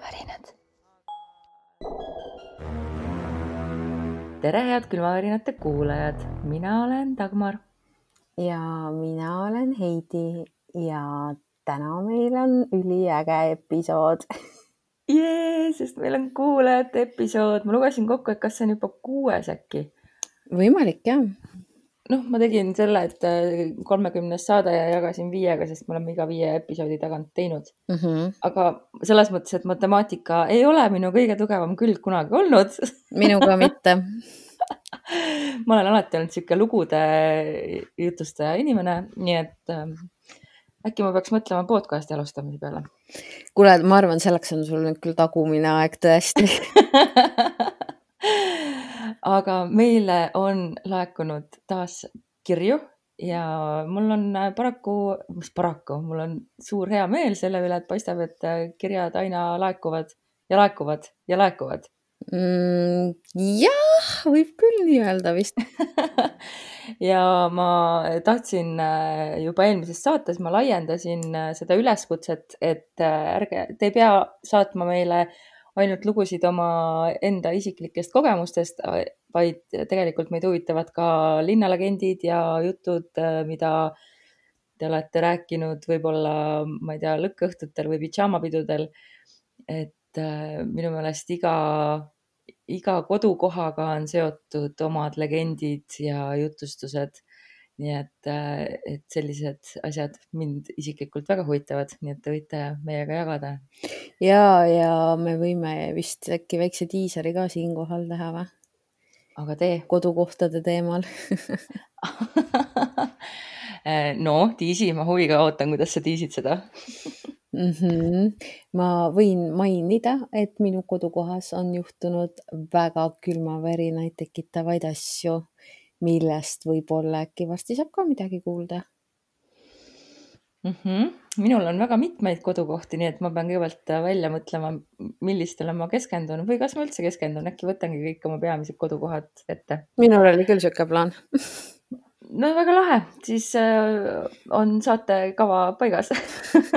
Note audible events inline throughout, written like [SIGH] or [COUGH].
külmavärinad. tere, head külmavärinate kuulajad, mina olen Dagmar. ja mina olen Heidi ja täna meil on üliäge episood [LAUGHS] jee, sest meil on kuulajate episood, ma lugesin kokku, et kas see on juba kuues äkki. võimalik jah noh, ma tegin selle, et äh, kolmekümnes saade ja jagasin viiega, sest me oleme iga viie episoodi tagant teinud mm. -hmm. aga selles mõttes, et matemaatika ei ole minu kõige tugevam külg kunagi olnud minuga mitte [LAUGHS] ma olen alati olnud sihuke lugude jutustaja inimene, nii et äh, äkki ma peaks mõtlema podcast'i alustamise peale. kuule, ma arvan, selleks on sul nüüd küll tagumine aeg tõesti [LAUGHS] [LAUGHS] aga meile on laekunud taas kirju ja mul on äh, paraku, mis paraku, mul on suur hea meel selle üle, et paistab, et äh, kirjad aina laekuvad ja laekuvad ja laekuvad mm,. jah, võib küll nii öelda vist [LAUGHS] ja ma tahtsin äh, juba eelmises saates, ma laiendasin seda üleskutset, et ärge, te ei pea saatma meile ainult lugusid oma enda isiklikest kogemustest, vaid tegelikult meid huvitavad ka linnalegendid ja jutud, mida te olete rääkinud võib-olla, ma ei tea, lõkkõhtutel või pidžaamapidudel. et minu meelest iga, iga kodukohaga on seotud omad legendid ja jutustused nii et, äh, et sellised asjad mind isiklikult väga huvitavad, nii et te võite meiega jagada. ja, ja me võime vist äkki väikse diiseri ka siinkohal teha või? aga tee. kodukohtade teemal [LAUGHS] no diisi, ma huviga ootan, kuidas sa diisid seda mm. -hmm. ma võin mainida, et minu kodukohas on juhtunud väga külmavärinaid tekitavaid asju millest võib-olla äkki varsti saab ka midagi kuulda mm. -hmm. minul on väga mitmeid kodukohti, nii et ma pean kõigepealt välja mõtlema, millistele ma keskendun või kas ma üldse keskendun, äkki võtangi kõik oma peamised kodukohad ette. minul oli küll sihuke plaan [LAUGHS] no väga lahe, siis äh, on saatekava paigas.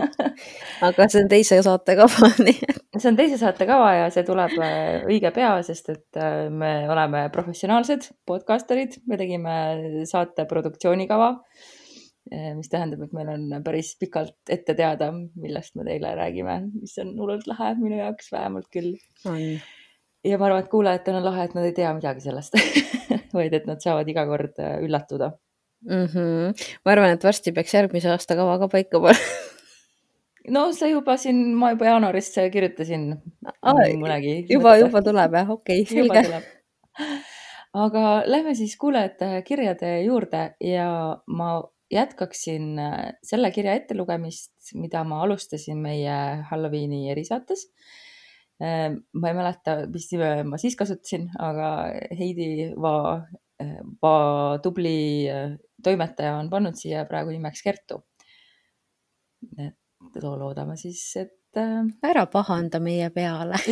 [LAUGHS] Aga see on teise saate kava, [LAUGHS] nii. Et. see on teise saate kava ja see tuleb äh, õige pea, sest et äh, me oleme professionaalsed podcasterid, me tegime saate produktsioonikava, mis tähendab, et meil on päris pikalt ette teada, millest me teile räägime, mis on hullult lahe minu jaoks vähemalt küll. ja ma arvan, et kuulajatel on lahe, et nad ei tea midagi sellest [LAUGHS] vaid et nad saavad iga kord üllatuda mm. -hmm. ma arvan, et varsti peaks järgmise aasta kava ka paika panema no see juba siin, ma juba jaanuaris kirjutasin mõnegi. juba, juba tuleb jah, okei okay,, selge. aga lähme siis kuulajate kirjade juurde ja ma jätkaksin äh, selle kirja ettelugemist, mida ma alustasin meie Halloweeni erisaates. Äh, ma ei mäleta, mis nime ma siis kasutasin, aga Heidi Va, äh, Va tubli toimetaja on pannud siia praegu nimeks Kertu. et loodame siis, et. Äh, ära pahanda meie peale [LAUGHS]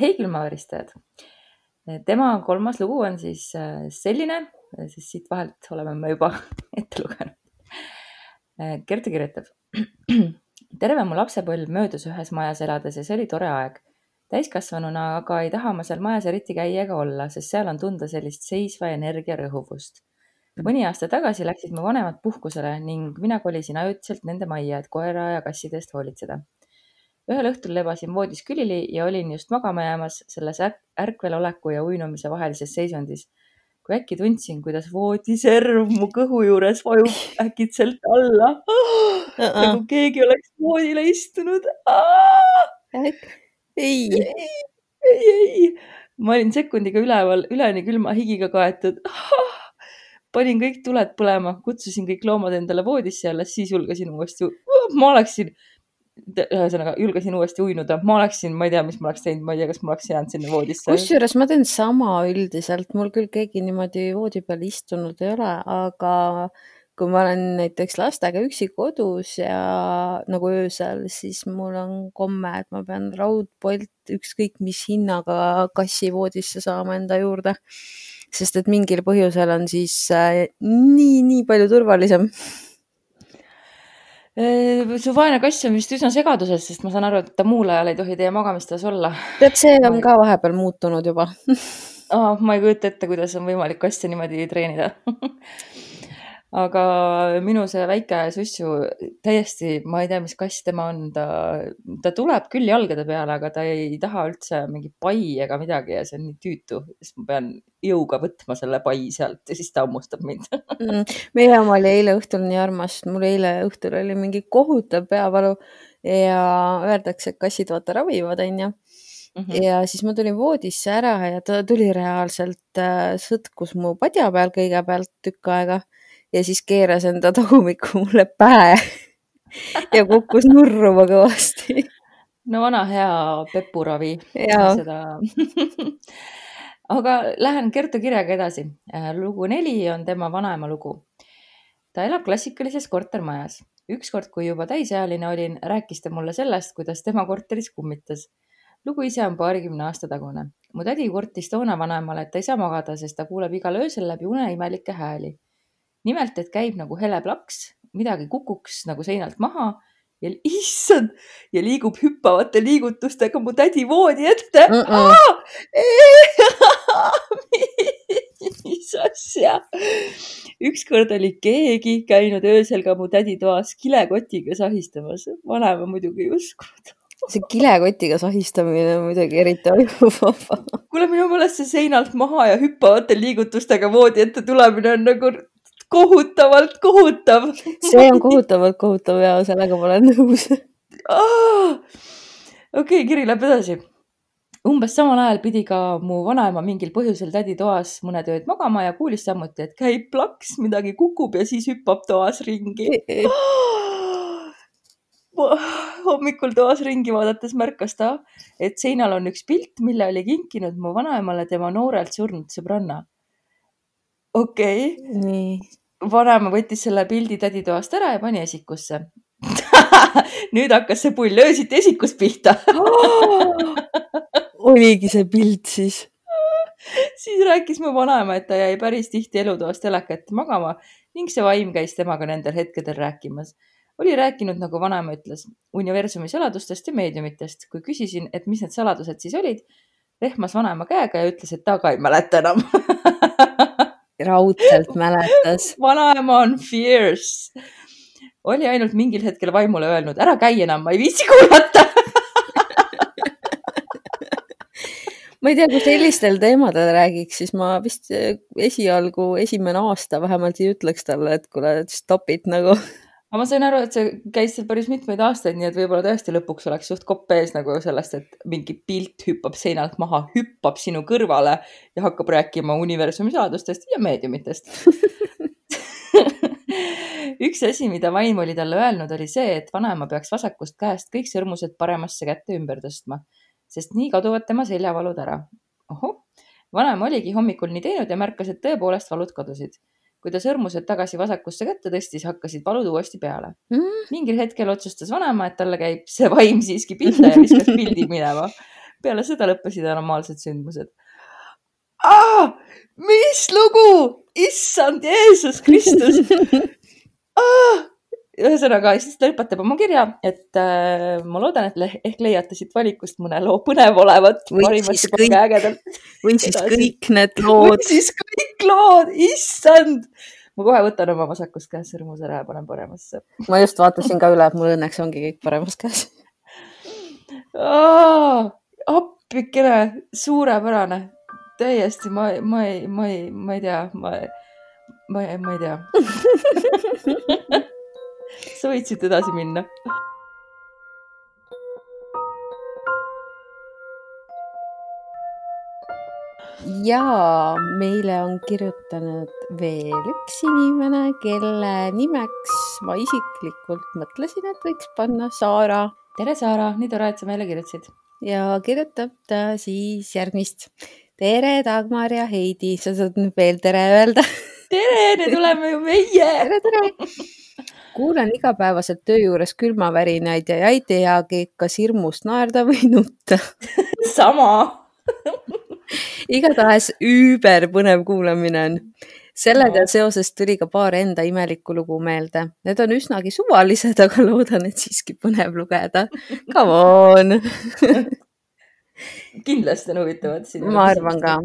Heigilmaa-veristajad. tema kolmas lugu on siis selline, siis siit vahelt oleme me juba [LAUGHS] ette lugenud. Kertu kirjutab. [CLEARS THROAT] terve mu lapsepõlv möödus ühes majas elades ja see oli tore aeg täiskasvanuna aga ei taha ma seal majas eriti käia ega olla, sest seal on tunda sellist seisva energia rõhuvust. mõni aasta tagasi läksid mu vanemad puhkusele ning mina kolisin ajutiselt nende majja, et koera ja kasside eest hoolitseda. ühel õhtul lebasin voodis külili ja olin just magama jäämas selles ärkveloleku ja uinumise vahelises seisundis, kui äkki tundsin, kuidas voodiserv mu kõhu juures vajub [LAUGHS] äkitselt alla uh. -uh. nagu keegi oleks voodile istunud ei, ei, ei, ma olin sekundiga üleval, üleni külma higiga kaetud. [LAUGHS] panin kõik tuled põlema, kutsusin kõik loomad endale voodisse ja alles siis julgesin uuesti, ma oleksin, ühesõnaga julgesin uuesti uinuda, ma oleksin, ma ei tea, mis ma oleks teinud, ma ei tea, kas ma oleks jäänud sinna voodisse. kusjuures ma teen sama üldiselt, mul küll keegi niimoodi voodi peal istunud ei ole, aga kui ma olen näiteks lastega üksi kodus ja nagu öösel, siis mul on komme, et ma pean raudpolt ükskõik mis hinnaga kassi voodisse saama enda juurde. sest et mingil põhjusel on siis äh, nii, nii palju turvalisem su vaene kass on vist üsna segaduses, sest ma saan aru, et ta muul ajal ei tohi teie magamistoas olla. tead, see on ka vahepeal muutunud juba oh,. [LAUGHS] ma ei kujuta ette, kuidas on võimalik kasse niimoodi treenida [LAUGHS] aga minu see väike sussu täiesti, ma ei tea, mis kass tema on, ta, ta tuleb küll jalgade peale, aga ta ei taha üldse mingi pai ega midagi ja see on nii tüütu, siis ma pean jõuga võtma selle pai sealt ja siis ta hammustab mind. [LAUGHS] Mm, meie oma oli eile õhtul nii armas, mul eile õhtul oli mingi kohutav peavalu ja öeldakse, et kassid vaata ravivad, onju. Mm -hmm. ja siis ma tulin voodisse ära ja ta tuli reaalselt äh,, sõtkus mu padja peal kõigepealt tükk aega ja siis keeras enda tagumikku mulle pähe [LAUGHS] ja kukkus nurruma kõvasti. no vana hea pepuravi. seda [LAUGHS] aga lähen Kertu kirjaga edasi. Äh, lugu neli on tema vanaema lugu. ta elab klassikalises kortermajas. ükskord, kui juba täisealine olin, rääkis ta mulle sellest, kuidas tema korteris kummitas lugu ise on paarikümne aasta tagune. mu tädi kurtis toona vanaemale, et ta ei saa magada, sest ta kuuleb igal öösel läbi une imelikke hääli. Nimelt, et käib nagu hele plaks, midagi kukuks nagu seinalt maha ja [LAUGHS] issand ja liigub hüppavate liigutustega mu tädi voodi ette mm. -mm. [LAUGHS] mis asja? ükskord oli keegi käinud öösel ka mu tädi toas kilekotiga sahistamas. vanaema muidugi ei uskunud see kilekotiga sahistamine on muidugi eriti ajuvaba. kuule, minu meelest see seinalt maha ja hüppavate liigutustega voodi ette tulemine on nagu kohutavalt kohutav. see on kohutavalt kohutav ja sellega ma olen nõus. okei, kiri läheb edasi. umbes samal ajal pidi ka mu vanaema mingil põhjusel tädi toas mõned ööd magama ja kuulis samuti, et käib plaks, midagi kukub ja siis hüppab toas ringi hommikul toas ringi vaadates märkas ta, et seinal on üks pilt, mille oli kinkinud mu vanaemale tema noorelt surnud sõbranna. Okei. Okay.. vanaema võttis selle pildi täditoast ära ja pani esikusse. [LAUGHS] Nüüd hakkas see pull öösiti esikust pihta. [GASPS] Oligi see pilt siis. [LAUGHS] Siis rääkis mu vanaema, et ta jäi päris tihti elutoast teleka ette magama ning see vaim käis temaga nendel hetkedel rääkimas. Oli rääkinud, nagu vanaema ütles, universumi saladustest ja meediumitest. kui küsisin, et mis need saladused siis olid, rehmas vanaema käega ja ütles, et ta ka ei mäleta enam [LAUGHS] raudselt mäletas. [LAUGHS] vanaema on fierce. oli ainult mingil hetkel vaimule öelnud, ära käi enam, ma ei viitsi kuulata [LAUGHS] ma ei tea, kui sellistel teemadel räägiks, siis ma vist esialgu esimene aasta vähemalt ei ütleks talle, et kuule, stop it nagu aga ma sain aru, et see käis seal päris mitmeid aastaid, nii et võib-olla tõesti lõpuks oleks suht kopp ees nagu sellest, et mingi pilt hüppab seinalt maha, hüppab sinu kõrvale ja hakkab rääkima universumi saladustest ja meediumitest. [LAUGHS] Üks asi, mida vaim oli talle öelnud, oli see, et vanaema peaks vasakust käest kõik sõrmused paremasse kätte ümber tõstma, sest nii kaduvad tema seljavalud ära. ohoh, vanaema oligi hommikul nii teinud ja märkas, et tõepoolest valud kadusid kui ta sõrmused tagasi vasakusse kätte tõstis, hakkasid valud uuesti peale mm.. mingil hetkel otsustas vanaema, et talle käib see vaim siiski pihta ja viskas pildi [LAUGHS] minema. peale seda lõppesid normaalsed sündmused. mis lugu, issand Jeesus Kristus [LAUGHS] ühesõnaga, siis ta lõpetab oma kirja, et äh, ma loodan, et le ehk leiate siit valikust mõne loo põnev olevat. või siis kõik, või siis kõik need lood. või siis kõik lood, issand. ma kohe võtan oma vasakust käest sõrmuse ära ja panen paremasse. ma just vaatasin ka üle, et mul õnneks ongi kõik paremas käes appikene, suurepärane, täiesti, ma, ma ei, ma ei, ma ei tea, ma, ma, ma ei tea [LAUGHS] sa võid siit edasi minna. ja meile on kirjutanud veel üks inimene, kelle nimeks ma isiklikult mõtlesin, et võiks panna Saara. tere, Saara, nii tore, et sa meile kirjutasid. ja kirjutab ta siis järgmist. tere, Dagmar ja Heidi, sa saad nüüd veel tere öelda tere, need oleme ju meie. tere, tere [LAUGHS] kuulen igapäevaselt töö juures külmavärinaid ja ei teagi, kas hirmust naerda või [LAUGHS] nutta sama igatahes üüberpõnev kuulamine on. sellega No. seoses tuli ka paar enda imelikku lugu meelde. Need on üsnagi suvalised, aga loodan, et siiski põnev lugeda. Come on! [LAUGHS] kindlasti on huvitavad ma arvan ka.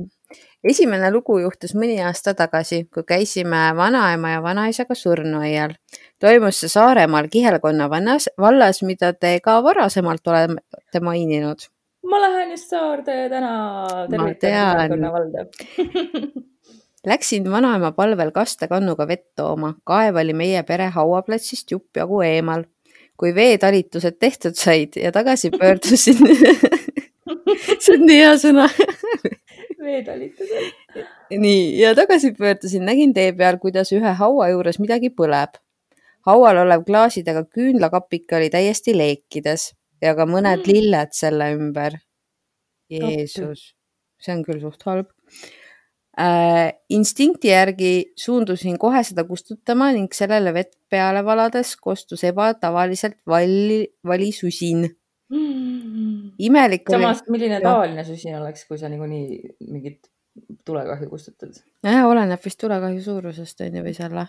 Esimene lugu juhtus mõni aasta tagasi, kui käisime vanaema ja vanaisaga surnuaial. toimus see Saaremaal Kihelkonna vannas, vallas, mida te ka varasemalt olete maininud. ma lähen just Saarde täna tervitan tean. [LAUGHS] Läksin vanaema palvel kastekannuga vett tooma, kaev oli meie pere hauaplatsist jupp jagu eemal. kui veetalitused tehtud said ja tagasi pöördusin [LAUGHS] see on nii hea sõna. [LAUGHS] veetalitused. nii, ja tagasi pöördusin, nägin tee peal, kuidas ühe haua juures midagi põleb. haual olev klaasidega küünlakapike oli täiesti leekides ja ka mõned Mm. lilled selle ümber. Jeesus, see on küll suht halb äh,. instinkti järgi suundusin kohe seda kustutama ning sellele vett peale valades kostus ebatavaliselt valli, vali susin. Imelik oli. samas, milline tavaline susin oleks, kui sa niikuinii mingit tulekahju kustutad? jah, oleneb vist tulekahju suurusest on ju või selle.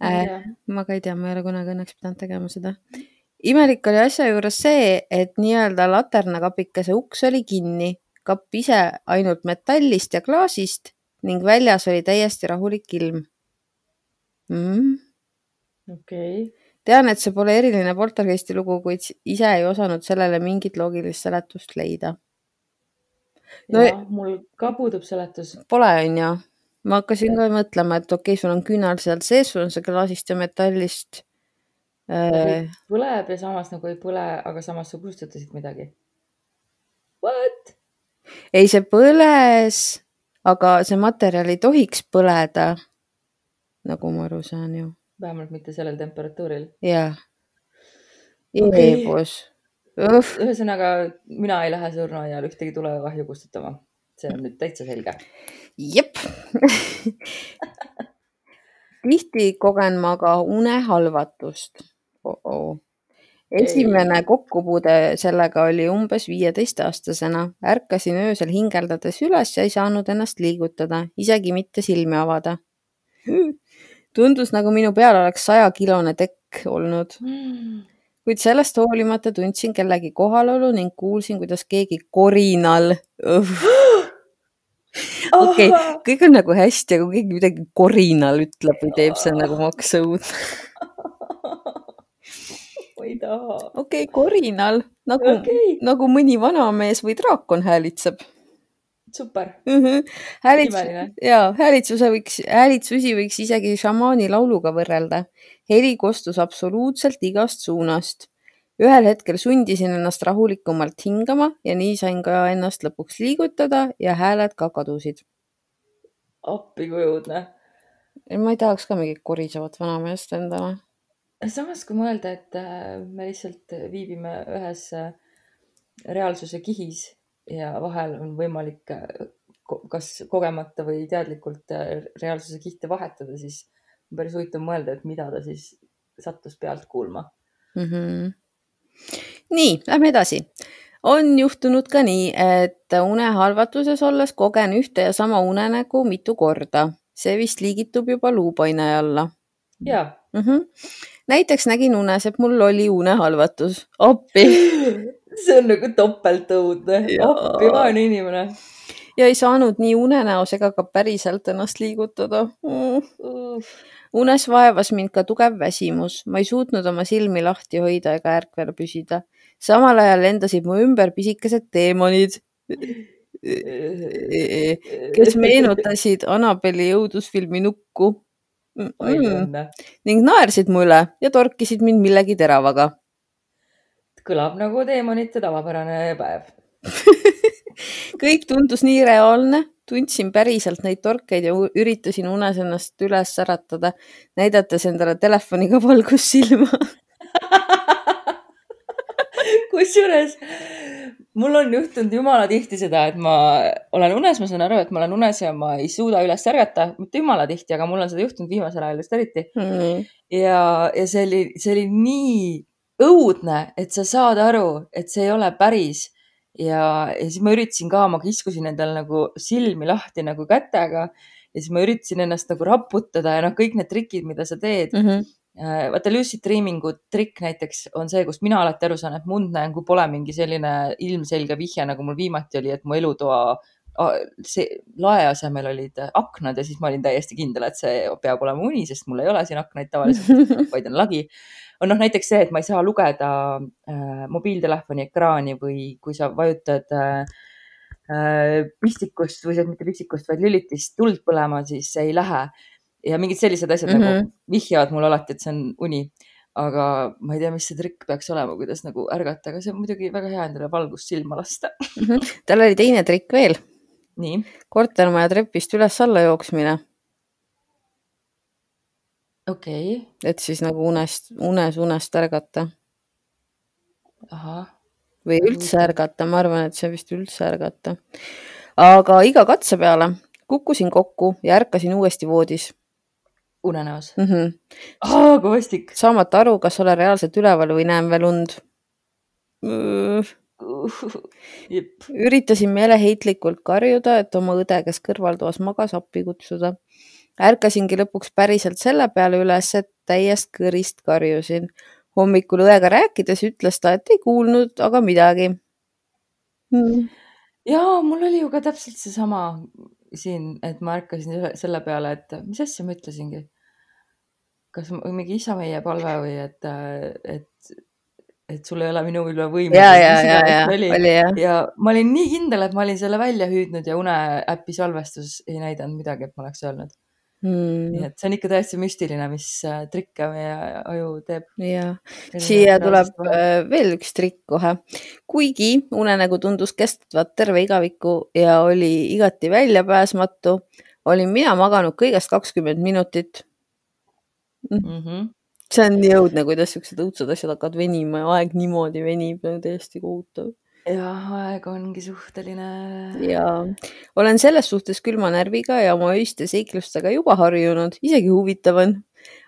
Äh, ma ka ei tea, ma ei ole kunagi õnneks pidanud tegema seda. imelik oli asja juures see, et nii-öelda laternakapikese uks oli kinni, kapp ise ainult metallist ja klaasist ning väljas oli täiesti rahulik ilm mm.. okei, tean, et see pole eriline poltergeisti lugu, kuid ise ei osanud sellele mingit loogilist seletust leida. No- jah, mul ka puudub seletus. Pole, onju. ma hakkasin ka mõtlema, et okei okay,, sul on küünal seal sees, sul on see klaasist ja metallist äh,. põleb ja samas nagu ei põle, aga samas sa kustutasid midagi. What? ei, see põles, aga see materjal ei tohiks põleda. nagu ma aru saan ju. Vähemalt mitte sellel temperatuuril. jah. Eebus. ühesõnaga, mina ei lähe surnuaial ühtegi tulekahju kustutama. see on nüüd täitsa selge. jep. tihti kogen ma ka unehalvatust oh. -oh. esimene kokkupuude sellega oli umbes viieteistaastasena. ärkasin öösel hingeldades üles ja ei saanud ennast liigutada, isegi mitte silmi avada. Tundus nagu minu peal oleks sajakilone tekk olnud, kuid sellest hoolimata tundsin kellegi kohalolu ning kuulsin, kuidas keegi korinal. [GASPS] okei, kõik on nagu hästi, aga kui keegi midagi korinal ütleb või teeb, see on nagu maks õudne. [LAUGHS] ma ei taha. okei okay,, korinal nagu okay., nagu mõni vanamees või draakon häälitseb super, mm. -hmm. häälits- imeline. ja häälitsuse võiks, häälitsusi võiks isegi šamaani lauluga võrrelda. heli kostus absoluutselt igast suunast. ühel hetkel sundisin ennast rahulikumalt hingama ja nii sain ka ennast lõpuks liigutada ja hääled ka kadusid. appi kui õudne. ma ei tahaks ka mingit korisevat vanameest endale. samas, kui mõelda, et äh, me lihtsalt viibime ühes äh, reaalsuse kihis ja vahel on võimalik äh, kas kogemata või teadlikult äh, reaalsuse kihte vahetada, siis on päris huvitav mõelda, et mida ta siis sattus pealt kuulma. mm. -hmm. nii, lähme edasi. on juhtunud ka nii, et unehalvatuses olles kogen ühte ja sama unenägu mitu korda. see vist liigitub juba luupaine alla ja mm. -hmm. näiteks nägin unes, et mul oli unehalvatus. appi [LAUGHS] [LAUGHS] see on nagu topeltõudne. Jaa. appi, vaene inimene ja ei saanud nii unenäos ega ka päriselt ennast liigutada mm.. uh,. unes vaevas mind ka tugev väsimus, ma ei suutnud oma silmi lahti hoida ega ärkvel püsida. samal ajal lendasid mu ümber pisikesed teemonid, kes meenutasid Annabeli õudusfilmi Nukku mm. õnne. ning naersid mu üle ja torkisid mind millegi teravaga. Kõlab nagu teemonite tavapärane päev. [LAUGHS] kõik tundus nii reaalne, tundsin päriselt neid torkeid ja üritasin unes ennast üles äratada, näidates endale telefoniga valgussilma. [LAUGHS] kusjuures mul on juhtunud jumala tihti seda, et ma olen unes, ma saan aru, et ma olen unes ja ma ei suuda üles ärgata, mitte jumala tihti, aga mul on seda juhtunud viimasel ajal just eriti. ja, ja see oli, see oli nii õudne, et sa saad aru, et see ei ole päris. ja, ja siis ma üritasin ka, ma kiskusin endale nagu silmi lahti nagu kätega ja siis ma üritasin ennast nagu raputada ja noh, kõik need trikid, mida sa teed mm. -hmm vaata lucid dreaming'u trikk näiteks on see, kust mina alati aru saan, et ma und näen, kui pole mingi selline ilmselge vihje, nagu mul viimati oli, et mu elutoa see lae asemel olid aknad ja siis ma olin täiesti kindel, et see peab olema uni, sest mul ei ole siin aknaid tavaliselt, vaid [LAUGHS] on lagi. on noh, näiteks see, et ma ei saa lugeda äh, mobiiltelefoni ekraani või kui sa vajutad äh, äh pistikust või mitte pistikust, vaid lülitist tuld põlema, siis ei lähe. ja mingid sellised asjad mm -hmm. nagu mhm. vihjavad mulle alati, et see on uni aga ma ei tea, mis see trikk peaks olema, kuidas nagu ärgata, aga see on muidugi väga hea endale valgust silma lasta mm. -hmm. tal oli teine trikk veel nii. kortermaja trepist üles-alla jooksmine. okei okay.. et siis nagu unest, unes unest ärgata. või üldse ärgata, ma arvan, et see vist üldse ärgata. aga iga katse peale kukkusin kokku ja ärkasin uuesti voodis unenäos mm. -hmm. Oh, kui vastik. saamata aru, kas olen reaalselt üleval või näen veel und [LAUGHS] üritasin meeleheitlikult karjuda, et oma õde, kes kõrvaltoas magas, appi kutsuda. ärkasingi lõpuks päriselt selle peale üles, et täiest kõrist karjusin. hommikul õega rääkides ütles ta, et ei kuulnud aga midagi hmm.. ja mul oli ju ka täpselt seesama siin, et ma ärkasin selle peale, et mis asja ma ütlesingi. kas mingi isa meie palve või et, et et sul ei ole minu üle võimu. ja, ja, ja, ja oli ja. ja ma olin nii kindel, et ma olin selle välja hüüdnud ja uneäpi salvestus ei näidanud midagi, et ma oleks öelnud hmm.. nii et see on ikka täiesti müstiline, mis äh, trikke meie aju teeb. ja, siia tuleb vahe. Äh, veel üks trikk kohe. kuigi unenägu tundus kestvat terve igaviku ja oli igati väljapääsmatu, olin mina maganud kõigest kakskümmend minutit mm. -hmm see on nii õudne, kuidas siuksed õudsed asjad hakkavad venima ja aeg niimoodi venib, täiesti kohutav. jah, aeg ongi suhteline. ja olen selles suhtes külma närviga ja oma öiste seiklustega juba harjunud, isegi huvitav on.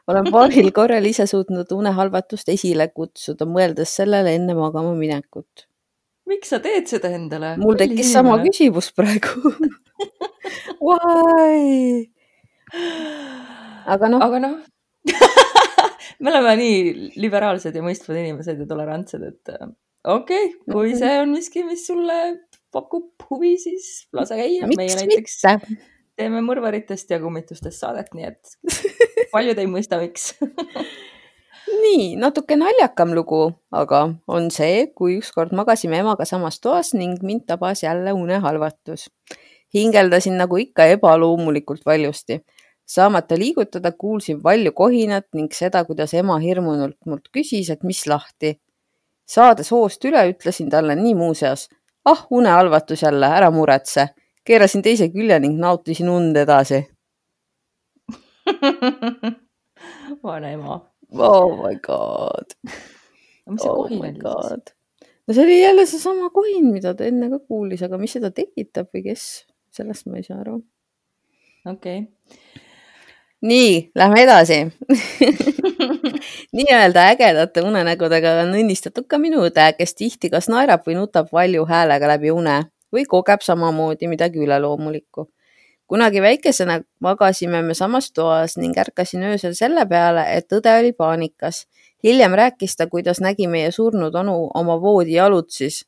olen [LAUGHS] paaril korral ise suutnud unehalvatust esile kutsuda, mõeldes sellele enne magama minekut. miks sa teed seda endale? mul tekkis sama küsimus praegu [LAUGHS] Why? [GASPS] aga noh. aga noh [LAUGHS] me oleme nii liberaalsed ja mõistvad inimesed ja tolerantsed, et äh, okei okay,, kui see on miski, mis sulle pakub huvi, siis lase käia. meie näiteks mitte? teeme mõrvaritest ja kummitustest saadet, nii et paljud ei mõista, miks [LAUGHS] nii natuke naljakam lugu, aga on see, kui ükskord magasime emaga samas toas ning mind tabas jälle unehalvatus. hingeldasin nagu ikka ebaloomulikult valjusti saamata liigutada, kuulsin valju kohinat ning seda, kuidas ema hirmunult mult küsis, et mis lahti. saades hoost üle, ütlesin talle nii muuseas. ah, unehalvatus jälle, ära muretse. keerasin teise külje ning nautisin und edasi [LAUGHS] vanaema. Oh my god. mis see oh kohin oli siis? no see oli jälle seesama kohin, mida ta enne ka kuulis, aga mis seda tekitab või kes, sellest ma ei saa aru. okei okay nii, lähme edasi [LAUGHS] nii-öelda ägedate unenägudega on õnnistatud ka minu õde, kes tihti kas naerab või nutab valju häälega läbi une või kogeb samamoodi midagi üleloomulikku. kunagi väikesena magasime me samas toas ning ärkasin öösel selle peale, et õde oli paanikas. hiljem rääkis ta, kuidas nägi meie surnud onu oma voodi jalutsis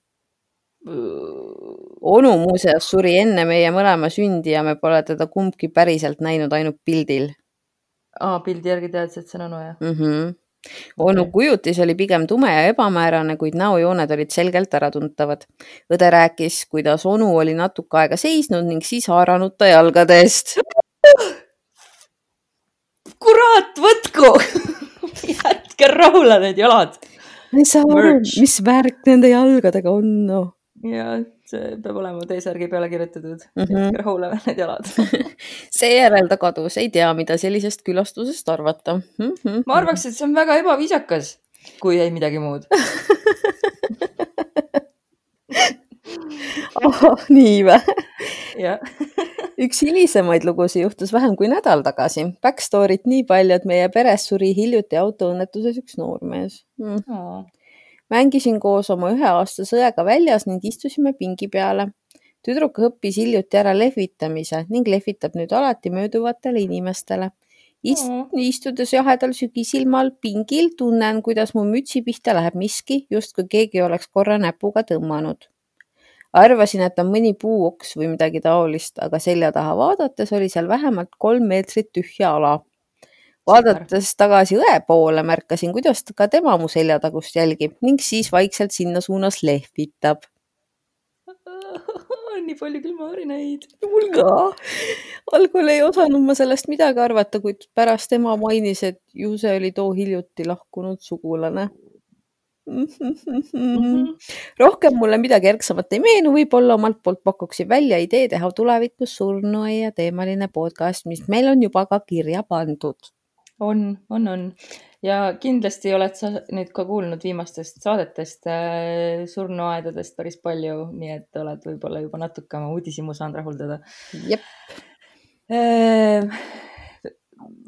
onu muuseas suri enne meie mõlema sündi ja me pole teda kumbki päriselt näinud, ainult pildil aa, pildi järgi teadsid, et see on onu, jah mm? -hmm. onu okay. kujutis oli pigem tume ja ebamäärane, kuid näojooned olid selgelt äratuntavad. õde rääkis, kuidas onu oli natuke aega seisnud ning siis haaranud ta jalgadest. [LAUGHS] kurat, võtku [LAUGHS] jätke rahule need jalad. ma ei saa aru, mis värk nende jalgadega on, noh. ja see peab olema T-särgi peale kirjutatud mm -hmm. rahule need jalad [LAUGHS] seejärel ta kadus, ei tea, mida sellisest külastusest arvata mm. -hmm. ma arvaks, et see on väga ebaviisakas, kui ei midagi muud [LAUGHS] oh, nii või? üks hilisemaid lugusid juhtus vähem kui nädal tagasi. Backstory't nii palju, et meie peres suri hiljuti autoõnnetuses üks noormees mm. Mängisin koos oma üheaastase õega väljas ning istusime pingi peale. tüdruk õppis hiljuti ära lehvitamise ning lehvitab nüüd alati mööduvatele inimestele. Ist, Oo. istudes jahedal sügisilmal pingil tunnen, kuidas mu mütsi pihta läheb miski, justkui keegi oleks korra näpuga tõmmanud. arvasin, et on mõni puuoks või midagi taolist, aga selja taha vaadates oli seal vähemalt kolm meetrit tühja ala. Vaadates tagasi õe poole, märkasin, kuidas ka tema mu seljatagust jälgib ning siis vaikselt sinna suunas lehvitab. [LAUGHS] nii palju külmaharinaid. mul ka. algul ei osanud ma sellest midagi arvata, kuid pärast ema mainis, et ju see oli too hiljuti lahkunud sugulane. rohkem mulle midagi erksamat ei meenu, võib-olla omalt poolt pakuksin välja idee teha tulevikus surnuaia teemaline podcast, mis meil on juba ka kirja pandud. On, on, on ja kindlasti oled sa nüüd ka kuulnud viimastest saadetest äh, surnuaedadest päris palju, nii et oled võib-olla juba natuke oma uudishimu saanud rahuldada. jep. Äh,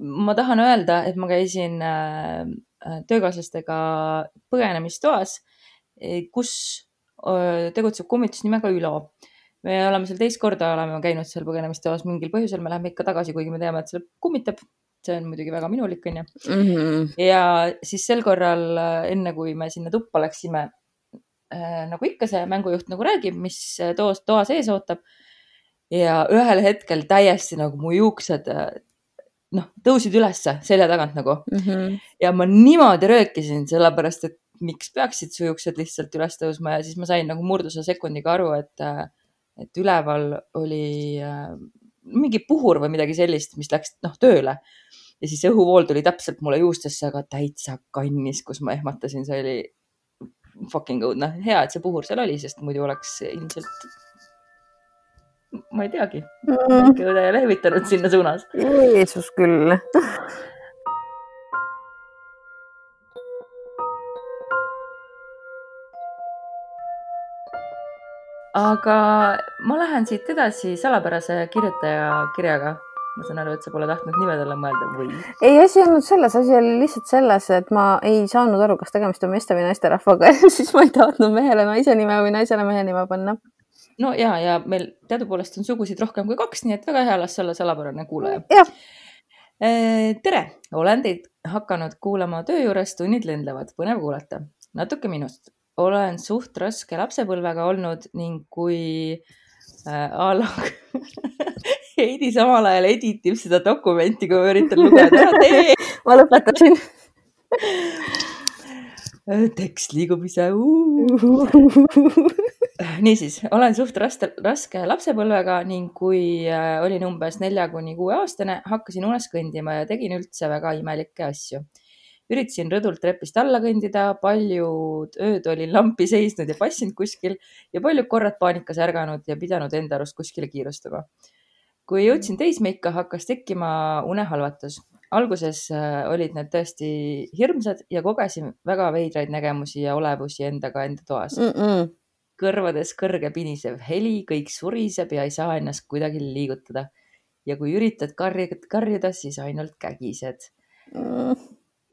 ma tahan öelda, et ma käisin äh, töökaaslastega põgenemistoas, kus tegutseb kummitus nimega Ülo. me oleme seal teist korda oleme käinud seal põgenemistoas mingil põhjusel, me läheme ikka tagasi, kuigi me teame, et seal kummitab see on muidugi väga minulik, onju. -hmm. ja siis sel korral, enne kui me sinna tuppa läksime äh,, nagu ikka see mängujuht nagu räägib, mis toas, toa sees ootab. ja ühel hetkel täiesti nagu mu juuksed noh, tõusid ülesse selja tagant nagu mm. -hmm. ja ma niimoodi röökisin, sellepärast et miks peaksid su juuksed lihtsalt üles tõusma ja siis ma sain nagu murduse sekundiga aru, et, et üleval oli äh, mingi puhur või midagi sellist, mis läks noh tööle ja siis õhuvool tuli täpselt mulle juustesse, aga täitsa kannis, kus ma ehmatasin, see oli fucking õudne. hea, et see puhur seal oli, sest muidu oleks ilmselt, ma ei teagi mm., väike õde lehvitanud sinna suunas. Jeesus küll aga ma lähen siit edasi salapärase kirjutaja kirjaga ma saan aru, et sa pole tahtnud nimedele mõelda või? ei, asi ei olnud selles, asi oli lihtsalt selles, et ma ei saanud aru, kas tegemist on meeste või naisterahvaga [LAUGHS] siis ma ei tahtnud mehele naise nime või naisele mehe nime panna. no ja, ja meil teadupoolest on sugusid rohkem kui kaks, nii et väga hea, las olla salapärane kuulaja. jah. tere, olen teid hakanud kuulama töö juures, tunnid lendlevad, põnev kuulata. natuke minust. olen suht raske lapsepõlvega olnud ning kui äh, a la [LAUGHS] Heidi samal ajal editib seda dokumenti, kui ma üritan lugeda. ma lõpetasin. tekst liigub ise. niisiis, olen suht raske, raske lapsepõlvega ning kui äh, olin umbes nelja kuni kuue aastane, hakkasin unes kõndima ja tegin üldse väga imelikke asju. üritasin rõdult trepist alla kõndida, paljud ööd olin lampi seisnud ja passinud kuskil ja paljud korrad paanikas ärganud ja pidanud enda arust kuskile kiirustama kui jõudsin teismeikka, hakkas tekkima unehalvatus. alguses äh, olid need tõesti hirmsad ja kogesin väga veidraid nägemusi ja olevusi endaga enda toas mm. -mm. kõrvades kõrge pinisev heli, kõik suriseb ja ei saa ennast kuidagi liigutada. ja kui üritad karjuda, karjuda, siis ainult kägised mm.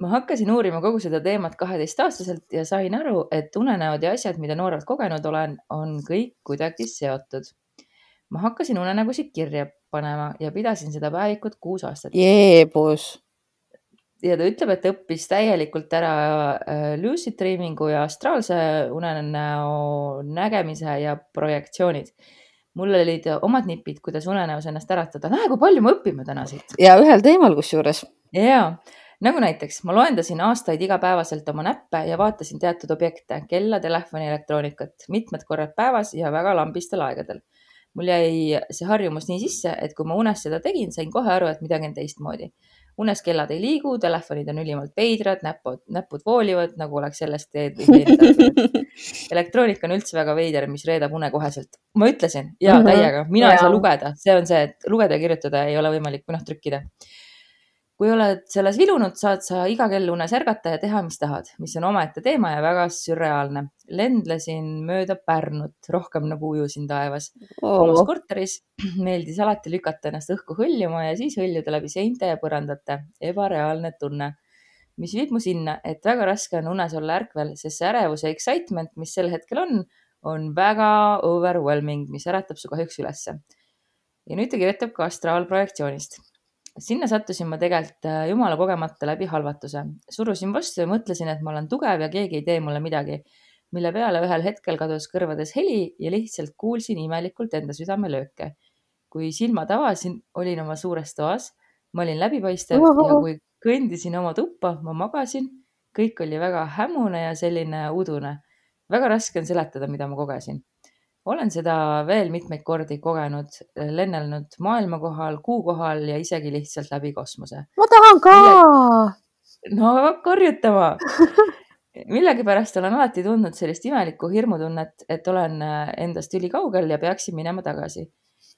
ma hakkasin uurima kogu seda teemat kaheteistaastaselt ja sain aru, et unenäod ja asjad, mida noorelt kogenud olen, on kõik kuidagi seotud. ma hakkasin unenägusid kirja panema ja pidasin seda päevikut kuus aastat. jeebus. ja ta ütleb, et õppis täielikult ära äh, lucid dreaming'u ja astraalse unenäo nägemise ja projektsioonid. mul olid omad nipid, kuidas unenäos ennast äratada. näe, kui palju me õpime täna siit. ja ühel teemal kusjuures. ja nagu näiteks ma loendasin aastaid igapäevaselt oma näppe ja vaatasin teatud objekte, kella, telefoni, elektroonikat mitmed korrad päevas ja väga lambistel aegadel mul jäi see harjumus nii sisse, et kui ma unes seda tegin, sain kohe aru, et midagi on teistmoodi. unes kellad ei liigu, telefonid on ülimalt veidrad, näpud, näpud voolivad, nagu oleks sellest teed või meelde [LAUGHS] elektroonika on üldse väga veider, mis reedab une koheselt. ma ütlesin ja Mhm. täiega, mina Jaa. ei saa lugeda, see on see, et lugeda ja kirjutada ei ole võimalik või noh, trükkida kui oled selles vilunud, saad sa iga kell unes ärgata ja teha, mis tahad, mis on omaette teema ja väga sürreaalne. lendlesin mööda Pärnut, rohkem nagu ujusin taevas. omas oh.. korteris meeldis alati lükata ennast õhku hõljuma ja siis hõljuda läbi seinte ja põrandate. ebareaalne tunne, mis viib mu sinna, et väga raske on unes olla ärkvel, sest see ärevus ja excitement, mis sel hetkel on, on väga overwhelming, mis äratab su kahjuks ülesse. ja nüüd ta kirjutab ka astraalprojektsioonist. Sinna sattusin ma tegelikult äh, jumala kogemata läbi halvatuse. surusin vastu ja mõtlesin, et ma olen tugev ja keegi ei tee mulle midagi, mille peale ühel hetkel kadus kõrvades heli ja lihtsalt kuulsin imelikult enda südamelööke. kui silmad avasin, olin oma suures toas, ma olin läbipaistev ja kui kõndisin oma tuppa, ma magasin, kõik oli väga hämune ja selline udune. väga raske on seletada, mida ma kogesin. Olen seda veel mitmeid kordi kogenud, lennelnud maailma kohal, kuu kohal ja isegi lihtsalt läbi kosmose. ma tahan ka. no hakka harjutama [LAUGHS] millegipärast olen alati tundnud sellist imelikku hirmutunnet, et olen endast ülikaugel ja peaksin minema tagasi.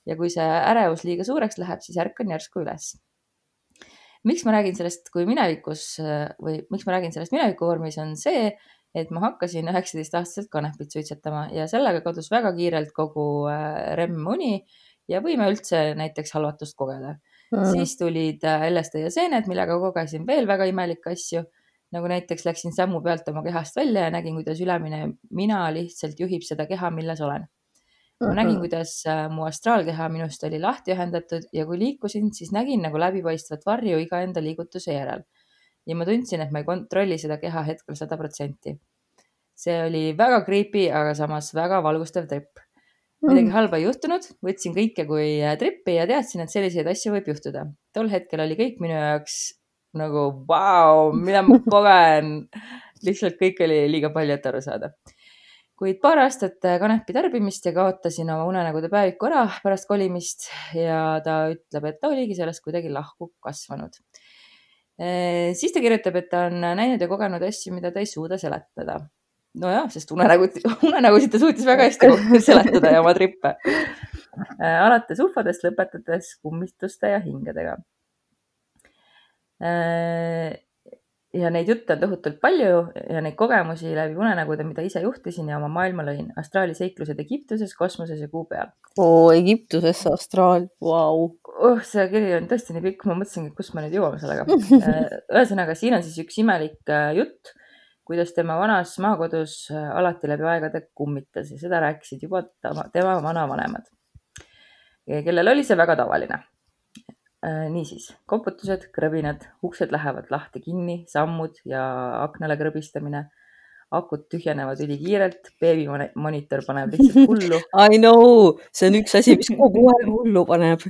ja kui see ärevus liiga suureks läheb, siis ärkan järsku üles miks ma räägin sellest kui minevikus või miks ma räägin sellest mineviku vormis, on see, et ma hakkasin üheksateistaastaselt kanepit suitsetama ja sellega kadus väga kiirelt kogu äh, REM-uni ja võime üldse näiteks halvatust kogeda. Mm.. siis tulid äh, LSD ja seened, millega kogesin veel väga imelikke asju, nagu näiteks läksin sammu pealt oma kehast välja ja nägin, kuidas ülemine mina lihtsalt juhib seda keha, milles olen. Ma nägin, kuidas äh, mu astraalkeha minust oli lahti ühendatud ja kui liikusin, siis nägin nagu läbipaistvat varju iga enda liigutuse järel. Ja ma tundsin, et ma ei kontrolli seda keha hetkel sada protsenti. see oli väga creepy, aga samas väga valgustav trip. midagi mm. halba ei juhtunud, võtsin kõike kui äh, trippi ja teadsin, et selliseid asju võib juhtuda. tol hetkel oli kõik minu jaoks nagu vau, mida ma [LAUGHS] kogen. lihtsalt kõik oli liiga palju, et aru saada kuid paar aastat äh, kanepi tarbimist ja kaotasin oma unenägude päeviku ära pärast kolimist ja ta ütleb, et ta oligi sellest kuidagi lahku kasvanud. Äh, siis ta kirjutab, et ta on näinud ja kogenud asju, mida ta ei suuda seletada. nojah, sest unenägu, unenägusid ta suutis väga hästi seletada ja oma trippe. Äh, alates ufodest, lõpetades kummistuste ja hingedega ja neid jutte on tohutult palju ja neid kogemusi läbi unenägude, mida ise juhtisin ja oma maailma lõin. astraali seiklused Egiptuses, kosmoses ja kuu peal. oo, Egiptuses astraal, vau. oh, see kiri on tõesti nii pikk, ma mõtlesingi, et kus me nüüd jõuame sellega [LAUGHS] äh, ühesõnaga, siin on siis üks imelik äh, jutt, kuidas tema vanas maakodus äh, alati läbi aegade kummitas ja seda rääkisid juba tema vanavanemad, kellel oli see väga tavaline niisiis, koputused, krõbinad, uksed lähevad lahti-kinni, sammud ja aknale krõbistamine. akud tühjenevad ülikiirelt, beebimonitor paneb lihtsalt [LAUGHS] hullu I know, see on üks asi, mis kogu aeg hullu paneb.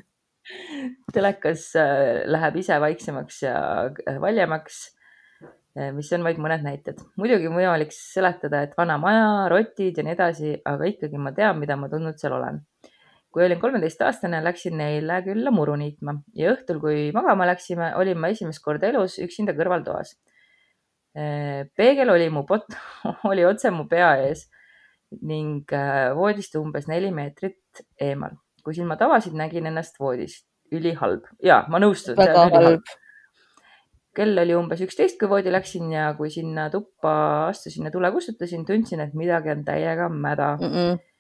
telekas äh, läheb ise vaiksemaks ja äh, valjemaks, mis on vaid mõned näited. muidugi võimalik seletada, et vana maja, rotid ja nii edasi, aga ikkagi ma tean, mida ma tundnud seal olen kui olin kolmeteistaastane, läksin neile külla muru niitma ja õhtul, kui magama läksime, olin ma esimest korda elus üksinda kõrvaltoas. peegel oli mu pot-, [LAUGHS] oli otse mu pea ees ning äh, voodist umbes neli meetrit eemal. kui silmad avasid, nägin ennast voodist. ülihalb ja ma nõustun. väga halb. kell oli umbes üksteist, kui voodi läksin ja kui sinna tuppa astusin ja tule kustutasin, tundsin, et midagi on täiega mäda mm. -mm Äh,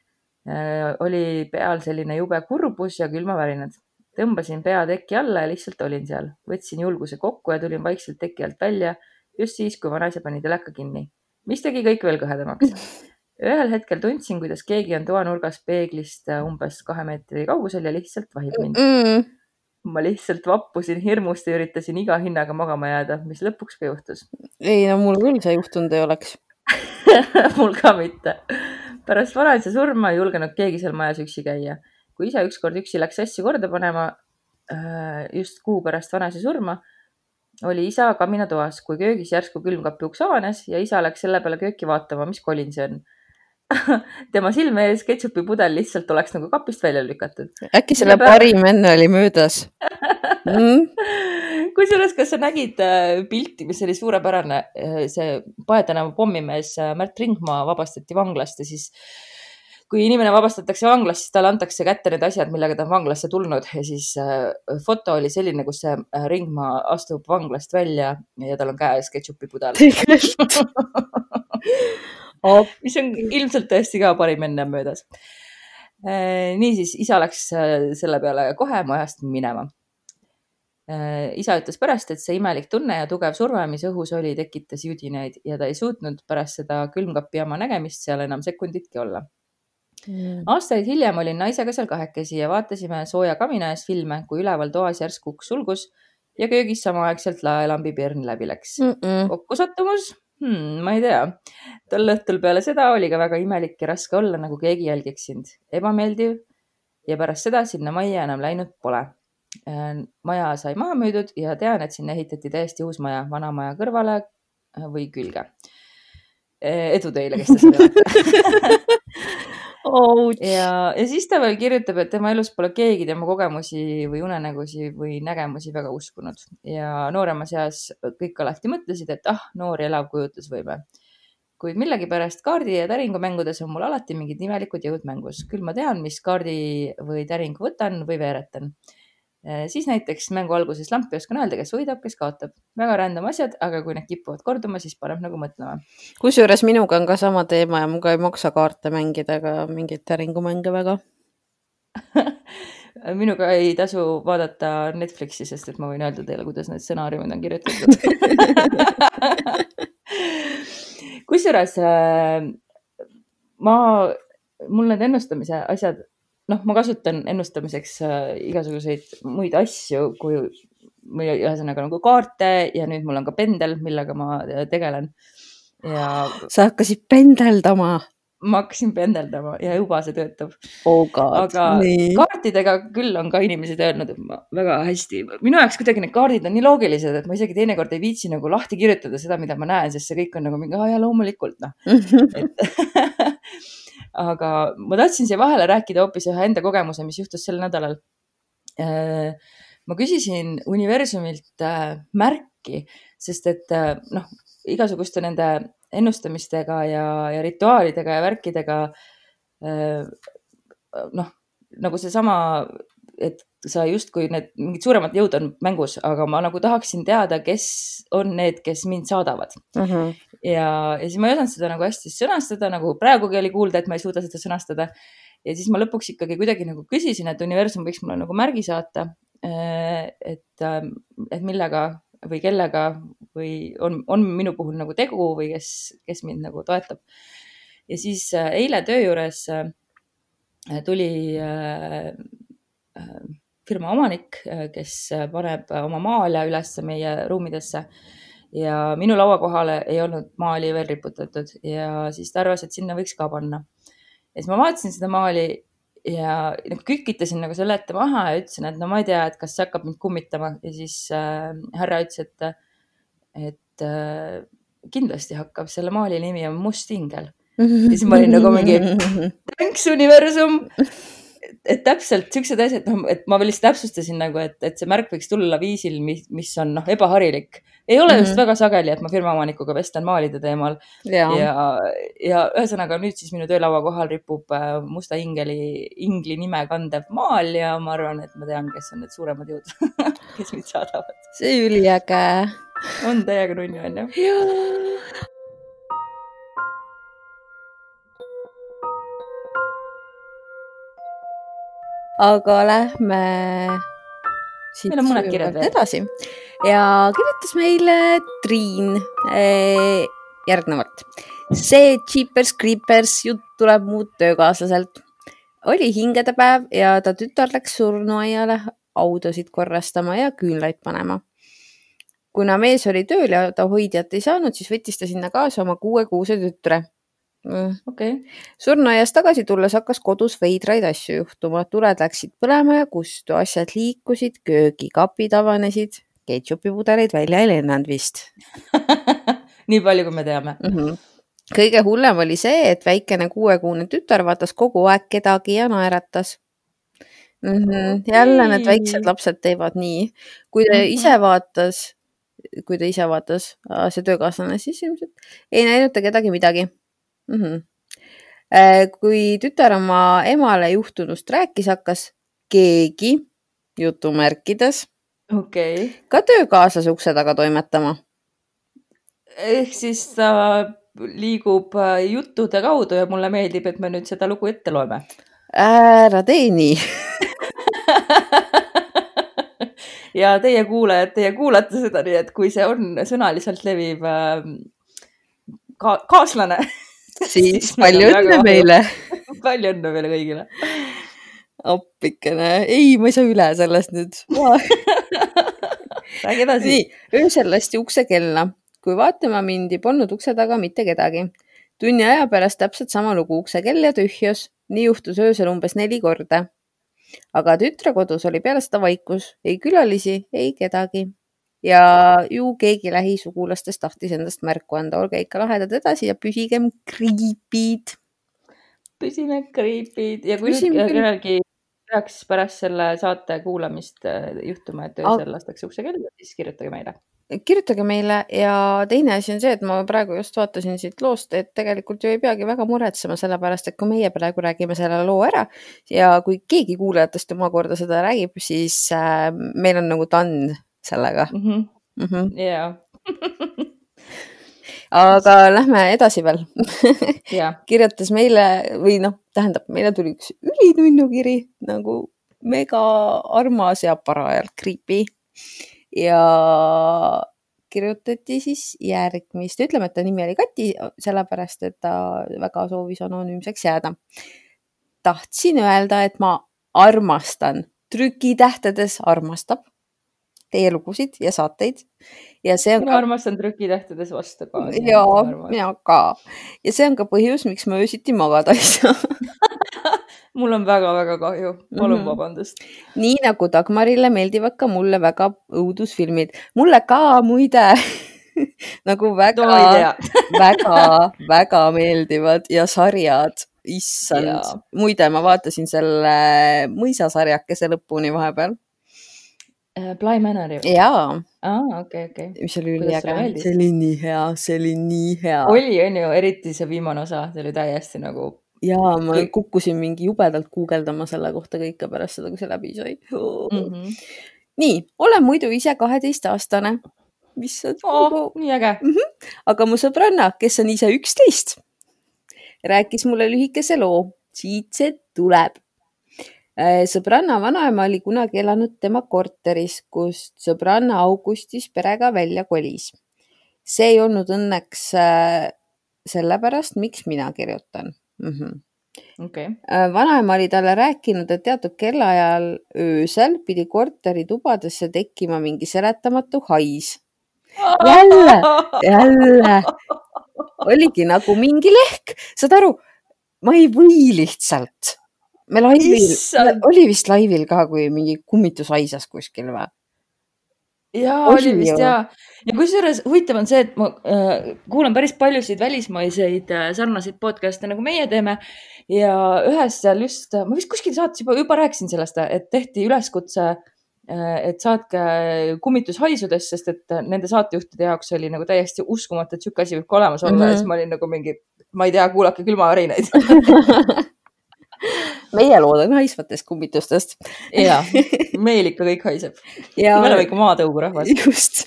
oli peal selline jube kurbus ja külmavärinad. tõmbasin pea teki alla ja lihtsalt olin seal. võtsin julguse kokku ja tulin vaikselt teki alt välja just siis, kui vanaisa pani teleka kinni, mis tegi kõik veel kõhedamaks. [LAUGHS] ühel hetkel tundsin, kuidas keegi on toanurgas peeglist äh, umbes kahe meetri kaugusel ja lihtsalt vahib mind mm. -mm. ma lihtsalt vappusin hirmust ja üritasin iga hinnaga magama jääda, mis lõpuks ka juhtus. ei no mul küll see juhtunud ei oleks [LAUGHS] mul ka mitte pärast vanaisa surma ei julgenud keegi seal majas üksi käia. kui isa ükskord üksi läks asju korda panema, äh, just kuu pärast vanaisa surma, oli isa kaminatoas, kui köögis järsku külmkapi uks avanes ja isa läks selle peale kööki vaatama, mis kolin see on [LAUGHS] tema silme ees ketšupi pudel lihtsalt oleks nagu kapist välja lükatud. äkki selle parim enne oli möödas [LAUGHS] mm? Kusjuures, kas sa nägid äh, pilti, mis oli suurepärane, äh, see Pae tänava pommimees äh, Märt Ringmaa vabastati vanglast ja siis kui inimene vabastatakse vanglast, siis talle antakse kätte need asjad, millega ta on vanglasse tulnud ja siis foto oli selline, kus see Ringmaa astub vanglast välja ja tal on käes ketšupi pudel. [LAUGHS] Mis on ilmselt tõesti ka parim enne möödas. niisiis, isa läks selle peale kohe majast minema isa ütles pärast, et see imelik tunne ja tugev surve, mis õhus oli, tekitas judinaid ja ta ei suutnud pärast seda külmkapi jama nägemist seal enam sekunditki olla. Mm. aastaid hiljem olin naisega seal kahekesi ja vaatasime sooja kamina ees filme, kui üleval toas järsku uks sulgus ja köögis samaaegselt laelambi pirn läbi läks Mm -mm. kokkusattumus hmm,? ma ei tea. tol õhtul peale seda oli ka väga imelik ja raske olla, nagu keegi jälgiks sind. ebameeldiv ja pärast seda sinna majja enam läinud pole. Maja sai maha müüdud ja tean, et sinna ehitati täiesti uus maja, vana maja kõrvale või külge. edu teile, kes te seda [LAUGHS] Ouch. ja, ja siis ta veel kirjutab, et tema elus pole keegi tema kogemusi või unenägusi või nägemusi väga uskunud ja nooremas eas kõik alati mõtlesid, et ah, noor elav kujutlusvõime. kuid millegipärast kaardi ja täringu mängudes on mul alati mingid imelikud jõud mängus, küll ma tean, mis kaardi või täringu võtan või veeretan. Siis näiteks mängu alguses lampi oskan öelda, kes võidab, kes kaotab. väga random asjad, aga kui need kipuvad korduma, siis paneb nagu mõtlema. kusjuures minuga on ka sama teema ja minuga ei maksa kaarte mängida ega mingeid täringumänge väga. [LAUGHS] minuga ei tasu vaadata Netflixi, sest et ma võin öelda teile, kuidas need stsenaariumid on kirjutatud [LAUGHS] kusjuures äh, ma, mul need ennustamise asjad, noh, ma kasutan ennustamiseks äh, igasuguseid muid asju, kui või ühesõnaga nagu kaarte ja nüüd mul on ka pendel, millega ma tegelen. ja sa hakkasid pendeldama? ma hakkasin pendeldama ja juba see töötab oh. aga nii. kaartidega küll on ka inimesed öelnud, et ma väga hästi, minu jaoks kuidagi need kaardid on nii loogilised, et ma isegi teinekord ei viitsi nagu lahti kirjutada seda, mida ma näen, sest see kõik on nagu mingi, aa jaa, loomulikult noh [LAUGHS] et [LAUGHS] aga ma tahtsin siia vahele rääkida hoopis ühe enda kogemuse, mis juhtus sel nädalal. ma küsisin universumilt äh, märki, sest et äh, noh, igasuguste nende ennustamistega ja, ja rituaalidega ja värkidega. noh, nagu seesama, et sa justkui need mingid suuremad jõud on mängus, aga ma nagu tahaksin teada, kes on need, kes mind saadavad. Mhm. -huh. ja, ja siis ma ei osanud seda nagu hästi sõnastada, nagu praegugi oli kuulda, et ma ei suuda seda sõnastada. ja siis ma lõpuks ikkagi kuidagi nagu küsisin, et universum võiks mulle nagu märgi saata. et, et millega või kellega või on, on minu puhul nagu tegu või kes, kes mind nagu toetab. ja siis äh, eile töö juures äh, tuli äh, firma omanik, kes paneb oma maale üles meie ruumidesse ja minu laua kohale ei olnud maali veel riputatud ja siis ta arvas, et sinna võiks ka panna. ja siis ma vaatasin seda maali ja nagu kükitasin nagu selle ette maha ja ütlesin, et no ma ei tea, et kas see hakkab mind kummitama ja siis äh, härra ütles, et, et äh, kindlasti hakkab, selle maali nimi on Must ingel. ja siis ma olin nagu mingi, thanks universum. Et täpselt siuksed asjad, noh, et ma veel lihtsalt täpsustasin nagu, et, et see märk võiks tulla viisil, mis, mis on noh, ebaharilik. ei ole just mm -hmm. väga sageli, et ma firma omanikuga vestlen maalide teemal. ja, ja, ja ühesõnaga nüüd siis minu töölaua kohal ripub äh, musta ingeli, ingli nime kandev maal ja ma arvan, et ma tean, kes on need suuremad jõud [LAUGHS] kes mind saadavad. see üliäge. on täiega nunnu, onju. Aga lähme siit meil on mõned kirjad veel edasi ja kirjutas meile Triin eh, järgnevalt. see Jeepers Creepers jutt tuleb muud töökaaslaselt. oli hingedepäev ja ta tütar läks surnuaiale autosid korrastama ja küünlaid panema. kuna mees oli tööl ja ta hoidjat ei saanud, siis võttis ta sinna kaasa oma kuuekuuse tütre okei okay.. surnuaiast tagasi tulles hakkas kodus veidraid asju juhtuma, tuled läksid põlema ja kustu, asjad liikusid, köögikapid avanesid, ketšupipudeleid välja ei lennanud vist [LAUGHS] nii palju, kui me teame mm. -hmm. kõige hullem oli see, et väikene kuuekuune tütar vaatas kogu aeg kedagi ja naeratas mm. -hmm. jälle need väiksed lapsed teevad nii, kui ta mm -hmm. ise vaatas, kui ta ise vaatas, see töökaaslane, siis ilmselt ei näinud ta kedagi midagi mm. -hmm. kui tütar oma emale juhtunust rääkis, hakkas keegi jutumärkides okay. ka töökaaslase ukse taga toimetama. ehk siis ta liigub äh, juttude kaudu ja mulle meeldib, et me nüüd seda lugu ette loeme. ära tee nii [LAUGHS] ja teie kuulajad, teie kuulate seda, nii et kui see on sõnaliselt leviv äh, ka kaaslane [LAUGHS] siis palju õnne meile [LAUGHS] palju õnne meile kõigile. appikene, ei, ma ei saa üle sellest nüüd [LAUGHS] räägi edasi. nii, öösel lasti ukse kella. kui vaatama mindi, polnud ukse taga mitte kedagi. tunni aja pärast täpselt sama lugu, ukse kell ja tühjus. nii juhtus öösel umbes neli korda. aga tütre kodus oli peale seda vaikus, ei külalisi, ei kedagi. Ja ju keegi lähisugulastest tahtis endast märku anda, olge ikka lahedad edasi ja püsigem kriipid. püsime kriipid ja kui kellelgi peaks pärast selle saate kuulamist äh, juhtuma, et öösel lastakse ukse kella, siis kirjutage meile. kirjutage meile ja teine asi on see, et ma praegu just vaatasin siit loost, et tegelikult ju ei peagi väga muretsema, sellepärast et kui meie praegu räägime selle loo ära ja kui keegi kuulajatest omakorda seda räägib, siis äh, meil on nagu done sellega mm. -hmm. ja, aga lähme edasi veel [LAUGHS] ja kirjutas meile või noh, tähendab, meile tuli üks ülinunnu kiri nagu mega armas ja parajalt creepy ja kirjutati siis järgmist, ütleme, et ta nimi oli Kati, sellepärast et ta väga soovis anonüümseks jääda. tahtsin öelda, et ma armastan, trükitähtedes armastab teie lugusid ja saateid. Ja see on mina armastan trükitähtedes vastu ka. ja mina ka. Ja see on ka põhjus, miks ma öösiti magada ei saa. [LAUGHS] Mul on väga-väga kahju, palun Mhm. vabandust. nii nagu Dagmarile meeldivad ka mulle väga õudusfilmid, mulle ka muide. [LAUGHS] Nagu väga no ei tea. [LAUGHS] väga, väga meeldivad ja sarjad, issand. Muide, ma vaatasin selle mõisasarjakese lõpuni vahepeal Bly Manor ju? ja aa, okei, okei. mis oli üliäge, see oli nii hea, see oli nii hea oli, on ju, eriti see viimane osa, see oli täiesti nagu ja ma Kõik- kukkusin mingi jubedalt guugeldama selle kohta kõike pärast seda, kui see läbi sai mm. -hmm. nii, olen muidu ise kaheteistaastane, mis on oh, nagu nii äge. aga mu sõbranna, kes on ise üksteist, rääkis mulle lühikese loo, siit see tuleb. Sõbranna vanaema oli kunagi elanud tema korteris, kust sõbranna augustis perega välja kolis. see ei olnud õnneks äh, sellepärast, miks mina kirjutan mm. -hmm. okei. vanaema oli talle rääkinud, et teatud kellaajal öösel pidi korteri tubadesse tekkima mingi seletamatu hais jälle, jälle oligi nagu mingi lehk, saad aru, ma ei või lihtsalt. Me laivil oli vist laivil ka, kui mingi kummitus haisas kuskil või? jaa, Oli vist jaa. ja kusjuures huvitav on see, et ma äh, kuulan päris paljusid välismaiseid äh, sarnaseid podcast'e nagu meie teeme ja ühes seal just, ma vist kuskil saates juba, juba rääkisin sellest, et tehti üleskutse äh, et saatke kummitus haisudest, sest et äh, nende saatejuhtide jaoks oli nagu täiesti uskumatu, et sihuke asi võib ka olemas olla mm Mhm. -hmm. ja siis ma olin nagu mingi, ma ei tea, kuulake külmaharinaid. [LAUGHS] [LAUGHS] meie lood on haisvatest kummitustest ja [LAUGHS] meil ikka kõik haiseb. ja me oleme ikka maatõugu rahvas. just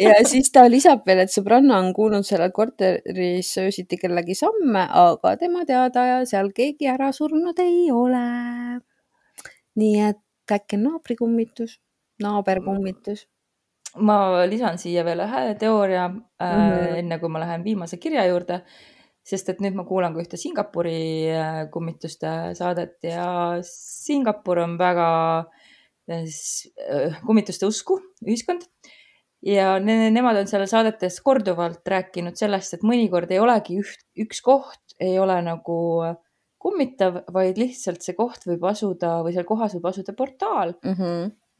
ja siis ta lisab veel, et sõbranna on kuulnud sellel korteris öösiti kellegi samme, aga tema teada seal keegi ära surnud ei ole. nii et äkki on naabrikummitus, naaberkummitus. ma lisan siia veel ühe teooria mm. -hmm. enne kui ma lähen viimase kirja juurde, sest et nüüd ma kuulan ka ühte Singapuri äh, kummituste saadet ja Singapur on väga äh, äh, kummituste usku ühiskond. Ja ne nemad on seal saadetes korduvalt rääkinud sellest, et mõnikord ei olegi üht, üks koht ei ole nagu kummitav, vaid lihtsalt see koht võib asuda või seal kohas võib asuda portaal,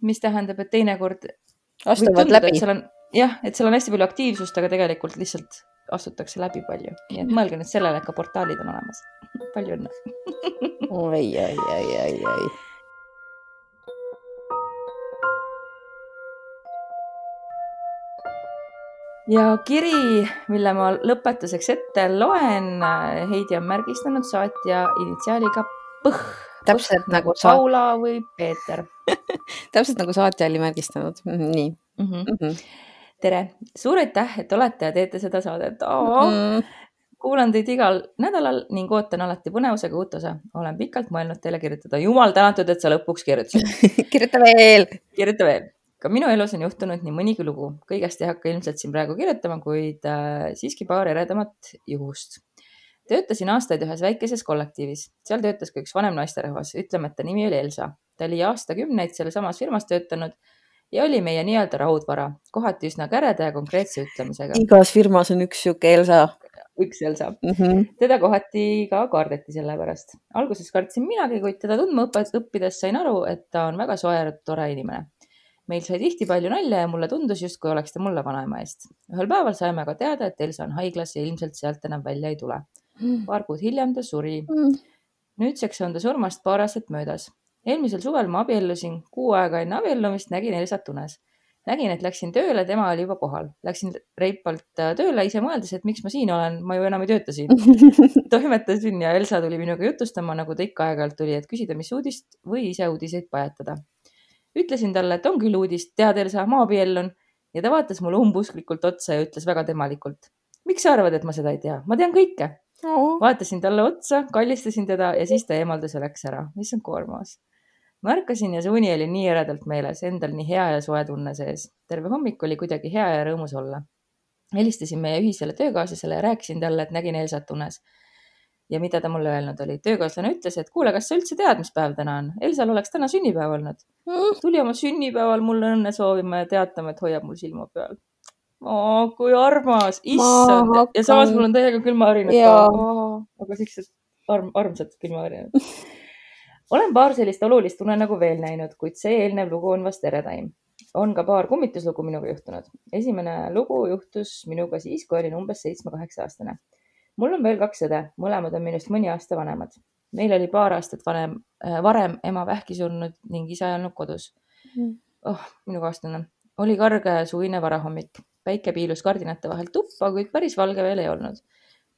mis tähendab, et teinekord astuvad läbi. seal on jah, et seal on hästi palju aktiivsust, aga tegelikult lihtsalt astutakse läbi palju, nii et mõelge nüüd sellele, et ka portaalid on olemas. palju õnne. oi, oi, oi, oi, oi. ja kiri, mille ma lõpetuseks ette loen, Heidi on märgistanud saatja initsiaaliga Põh. Täpselt nagu sa- Paula või Peeter [LAUGHS] täpselt nagu saatja oli märgistanud. nii mm. -hmm. mm. -hmm. tere, suur aitäh, et olete ja teete seda saadet oh.. Mm. kuulan teid igal nädalal ning ootan alati põnevusega uut osa. olen pikalt mõelnud teile kirjutada. jumal tänatud, et sa lõpuks kirjutasid. [LAUGHS] kirjuta veel. kirjuta veel. ka minu elus on juhtunud nii mõnigi lugu. kõigest ei hakka ilmselt siin praegu kirjutama, kuid äh, siiski paar eredamat juhust. töötasin aastaid ühes väikeses kollektiivis, seal töötas ka üks vanem naisterahvas, ütleme, et ta nimi oli Elsa. ta oli aastakümneid sealsamas firmas töötanud ja oli meie nii-öelda raudvara, kohati üsna käreda ja konkreetse ütlemisega. igas firmas on üks sihuke Elsa. üks Elsa mm. -hmm. teda kohati ka kardeti selle pärast. alguses kartsin minagi, kuid teda tundma õppides sain aru, et ta on väga soe ja tore inimene meil sai tihti palju nalja ja mulle tundus, justkui oleks ta mulle vanaema eest. ühel päeval saime aga teada, et Elsa on haiglas ja ilmselt sealt enam välja ei tule mm.. paar kuud hiljem ta suri mm.. nüüdseks on ta surmast paar aastat möödas eelmisel suvel ma abiellusin, kuu aega enne abiellumist nägin Elsat unes. nägin, et läksin tööle, tema oli juba kohal. Läksin reipalt äh, tööle, ise mõeldes, et miks ma siin olen, ma ju enam ei tööta siin. [LAUGHS] toimetasin ja Elsa tuli minuga jutustama, nagu ta ikka aeg-ajalt tuli, et küsida, mis uudist või ise uudiseid pajatada. ütlesin talle, et on küll uudis, tead Elsa, ma abiellun ja ta vaatas mulle umbusklikult otsa ja ütles väga temalikult. miks sa arvad, et ma seda ei tea, ma tean kõike vaatasin talle otsa, kallistasin teda ja siis ta eemaldas ja läks ära. issand, koormas ma ärkasin ja see uni oli nii eredalt meeles, endal nii hea ja soe tunne sees. terve hommik oli kuidagi hea ja rõõmus olla. helistasin meie ühisele töökaaslasele ja rääkisin talle, et nägin Elsat unes. ja mida ta mulle öelnud oli. töökaaslane ütles, et kuule, kas sa üldse tead, mis päev täna on? Elsal oleks täna sünnipäev olnud mm.. tuli oma sünnipäeval mulle õnne soovima ja teatama, et hoiab mul silma peal. Oh, kui armas, issand ja samas mul on täiega külmaharinad ka aga siuksed arm, armsad külmaharinad [LAUGHS] olen paar sellist olulist unenägu veel näinud, kuid see eelnev lugu on vast eredaim. on ka paar kummituslugu minuga juhtunud. esimene lugu juhtus minuga siis, kui olin umbes seitsme-kaheksa aastane. mul on veel kaks õde, mõlemad on minust mõni aasta vanemad. meil oli paar aastat vanem äh,, varem ema vähki surnud ning isa ei olnud kodus. Mm. oh, minu kaastunne. oli karge suvine varahommik. päike piilus kardinate vahelt tuppa, kuid päris valge veel ei olnud.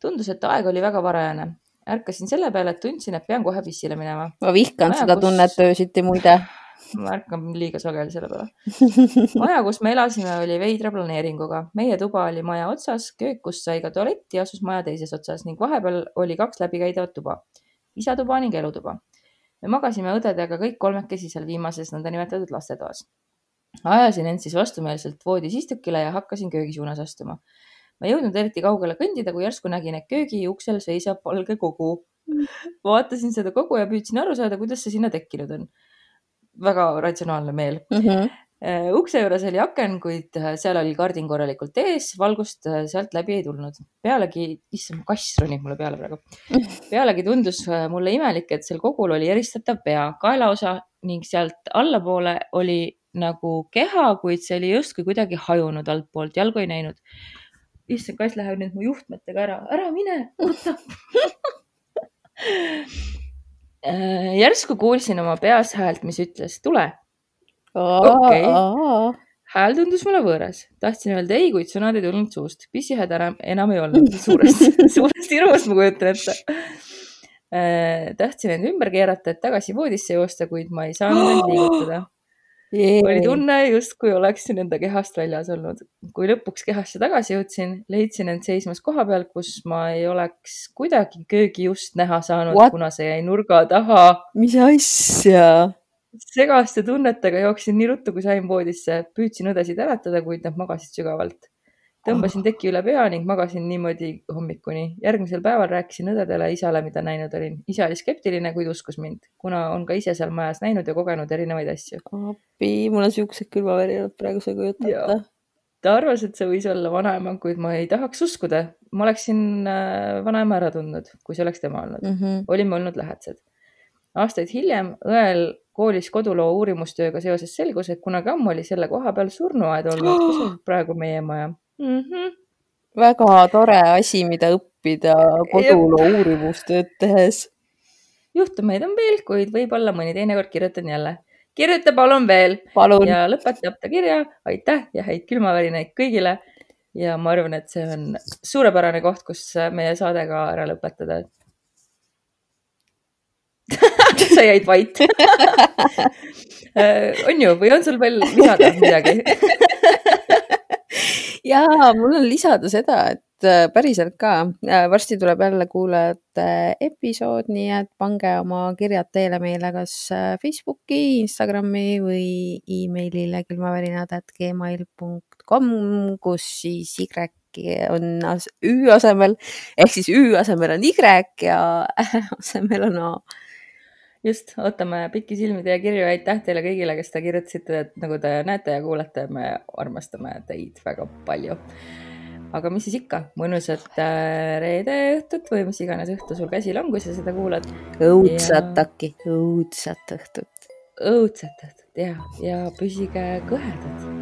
tundus, et aeg oli väga varajane ärkasin selle peale, et tundsin, et pean kohe pissile minema. ma vihkan maja, seda kus... tunnet öösiti muide. [LAUGHS] ma ärkan liiga sageli selle peale. maja, kus me elasime, oli veidra planeeringuga. meie tuba oli maja otsas, köök, kust sai ka tualett ja asus maja teises otsas ning vahepeal oli kaks läbikäidavat tuba. isatuba ning elutuba. me magasime õdedega kõik kolmekesi seal viimases nõndanimetatud lastetoas. ajasin end siis vastumeelselt voodis istukile ja hakkasin köögi suunas astuma ma ei jõudnud eriti kaugele kõndida, kui järsku nägin, et köögi uksel seisab valge kogu. [LAUGHS] vaatasin seda kogu ja püüdsin aru saada, kuidas see sinna tekkinud on. väga ratsionaalne meel mm. -hmm. ukse juures oli aken, kuid äh, seal oli kardin korralikult ees, valgust äh, sealt läbi ei tulnud. pealegi, issand, kass ronib mulle peale praegu. [LAUGHS] pealegi tundus mulle imelik, et sel kogul oli eristatav pea, kaelaosa ning sealt allapoole oli nagu keha, kuid see oli justkui kuidagi hajunud altpoolt, jalgu ei näinud issand, kass läheb nüüd mu juhtmetega ära, ära mine, oota [LAUGHS] äh, järsku kuulsin oma peas häält, mis ütles, tule. okei. Hääl tundus mulle võõras, tahtsin öelda ei, kuid sõnad ei tulnud suust. pissihäd enam, enam ei olnud. [LAUGHS] Suurest, suurest hirmust ma kujutan ette. Äh, tahtsin end ümber keerata, et tagasi voodisse joosta, kuid ma ei saanud end [GASPS] liigutada oli tunne, justkui oleksin enda kehast väljas olnud. kui lõpuks kehasse tagasi jõudsin, leidsin end seismas koha peal, kus ma ei oleks kuidagi köögiust näha saanud, kuna see jäi nurga taha. mis asja? segaste tunnetega jooksin nii ruttu, kui sain voodisse, püüdsin õdesid äratada, kuid nad magasid sügavalt tõmbasin teki üle pea ning magasin niimoodi hommikuni. järgmisel päeval rääkisin õdedele isale, mida näinud olin. isa oli skeptiline, kuid uskus mind, kuna on ka ise seal majas näinud ja kogenud erinevaid asju. appi, mul on siuksed külmavärinad praegu, sa ei kujuta ette. ta arvas, et see võis olla vanaema, kuid ma ei tahaks uskuda. ma oleksin äh, vanaema ära tundnud, kui see oleks tema olnud mm. -hmm. olime olnud lähedased. aastaid hiljem õel koolis koduloo uurimustööga seoses selgus, et kunagi ammu oli selle koha peal surnuaed olnud, kus on [GASPS] praegu meie maja mm. -hmm. väga tore asi, mida õppida koduloo uurimustööd tehes. juhtumeid on veel, kuid võib-olla mõni teinekord kirjutan jälle. kirjuta palun veel palun. ja lõpetab ta kirja. aitäh ja häid külmavärinaid kõigile. ja ma arvan, et see on suurepärane koht, kus meie saade ka ära lõpetada [LAUGHS] sa jäid vait [LAUGHS] äh, on ju, või on sul veel lisada midagi [LAUGHS] ja mul on lisada seda, et äh, päriselt ka äh, varsti tuleb jälle kuulajate episood, nii et pange oma kirjad teele meile kas äh, Facebooki, Instagrami või emailile külmavärinad.gmail.com, kus siis Y Y on Ü asemel ehk siis Ü asemel on Y ja Ä [LAUGHS] asemel on A. just, ootame pikisilmi teie kirju, aitäh teile kõigile, kes te kirjutasite, et nagu te näete ja kuulete, me armastame teid väga palju. aga mis siis ikka, mõnusat äh, reede õhtut või mis iganes õhtu sul käsil on, kui sa seda kuulad. õudsat ja... äkki, õudsat õhtut. õudsat õhtut ja, ja püsige kõhedad